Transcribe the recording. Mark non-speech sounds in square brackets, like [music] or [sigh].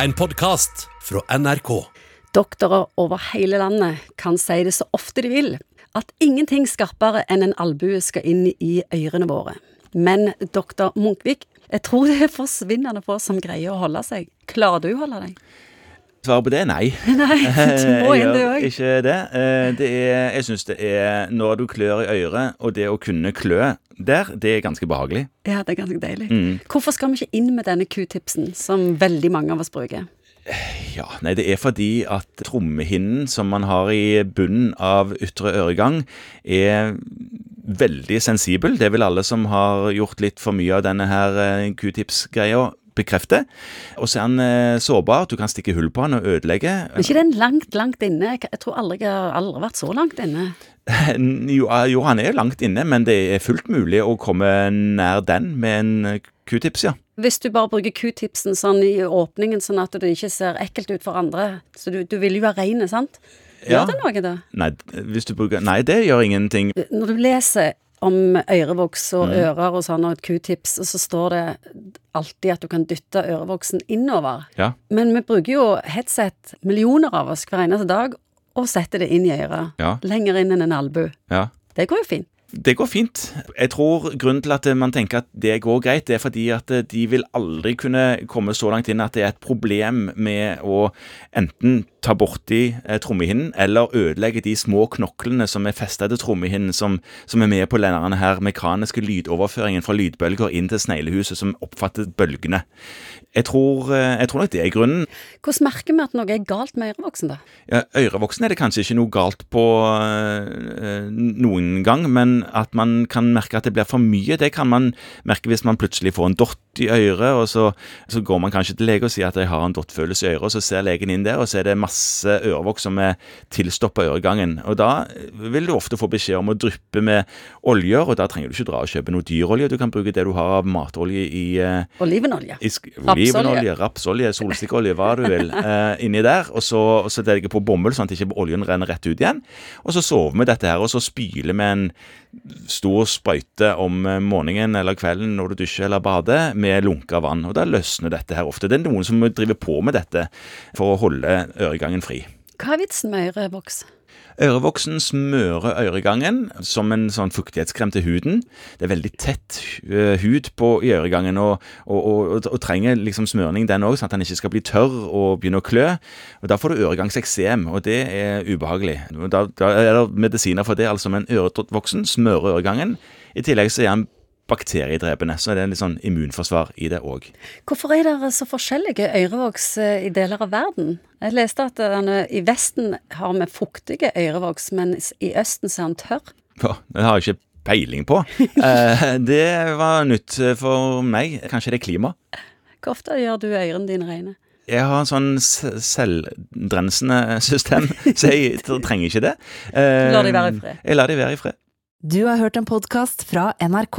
En podkast fra NRK. Doktorer over hele landet kan si det så ofte de vil, at ingenting skarpere enn en albue skal inn i ørene våre. Men doktor Munkvik, jeg tror det er forsvinnende få som greier å holde seg. Klarer du å holde deg? Svaret på det er nei. [laughs] Nei, du [laughs] må inn det òg. ikke det. Eh, det er, jeg syns det er Når du klør i øret, og det å kunne klø der, det er ganske behagelig. Ja, det er ganske deilig. Mm. Hvorfor skal vi ikke inn med denne q-tipsen, som veldig mange av oss bruker? Ja, nei, det er fordi at trommehinnen som man har i bunnen av ytre øregang, er veldig sensibel. Det vil alle som har gjort litt for mye av denne her eh, q-tips-greia bekrefte. Og så er han eh, sårbar. Du kan stikke hull på han og ødelegge. Men ikke den langt, langt inne? Jeg tror aldri jeg har aldri vært så langt inne. [laughs] Jo, eh, jo, han er langt inne, men det er fullt mulig å komme nær den med en eh, q-tips, ja. Hvis du bare bruker q-tipsen sånn i åpningen, sånn at det ikke ser ekkelt ut for andre, så du, du vil jo være rein, sant? Ja. Gjør det noe, da? Nei, hvis du bruker Nei, det gjør ingenting. Når du leser om ørevoks og ører og sånn, og et q-tips, og så står det alltid at du kan dytte ørevoksen innover. Ja. Men vi bruker jo headset, millioner av oss, hver eneste dag, og setter det inn i øret. Ja. Lenger inn enn en albu. ja. Det går jo fint. Det går fint. Jeg tror grunnen til at man tenker at det går greit, det er fordi at de vil aldri kunne komme så langt inn at det er et problem med å enten ta borti eh, trommehinnen eller ødelegge de små knoklene som er festet til trommehinnen, som, som er med på denne her mekaniske lydoverføringen fra lydbølger inn til sneglehuset, som oppfatter bølgene. Jeg tror, eh, jeg tror nok det er grunnen. Hvordan merker vi at noe er galt med ørevoksen, da? Ja, Ørevoksen er det kanskje ikke noe galt på eh, noen gang, men at man kan merke at det blir for mye, det kan man merke hvis man plutselig får en dott i øret, og så, så går man kanskje til lege og sier at jeg har en dottfølelse i øret, og så ser legen inn der, og så er det masse ørevoks som er tilstoppa øregangen. Og da vil du ofte få beskjed om å dryppe med oljer, og da trenger du ikke dra og kjøpe noe dyrolje, du kan bruke det du har av matolje i øh, Olivenolje. i olivenolje, rapsolje, solsikkeolje, hva du vil, eh, inni der. Og så, og så legger på bomull, sånn at ikke oljen renner rett ut igjen. Og så sover vi dette her, og så spyler vi en stor sprøyte om eh, morgenen eller kvelden når du dusjer eller bader, med lunka vann. Og da løsner dette her ofte. Det er noen som driver på med dette for å holde øregangen fri. Hva er vitsen med ørevoks? Ørevoksen smører øregangen som en sånn fuktighetskrem til huden. Det er veldig tett eh, hud på i øregangen, og, og, og, og trenger liksom smøring den òg, sånn at den ikke skal bli tørr og begynne å klø. Og Da får du øregangseksem, og det er ubehagelig. Da, da er det medisiner for det, altså, men ørevoksen smører øregangen. I tillegg så er den bakteriedrepende, så det er litt sånn immunforsvar i det òg. Hvorfor er det så forskjellige ørevoks eh, i deler av verden? Jeg leste at denne, i Vesten har vi fuktige ørevoks, men i Østen så er den tørr. Ja, det har jeg ikke peiling på. [laughs] Eh, det var nytt for meg. Kanskje det er klima. Hvor ofte gjør du ørene dine rene? Jeg har en sånn selvdrensende system, [laughs] så jeg trenger ikke det. Eh, Du lar de være i fred. Jeg lar de være i fred. Du har hørt en podkast fra NRK.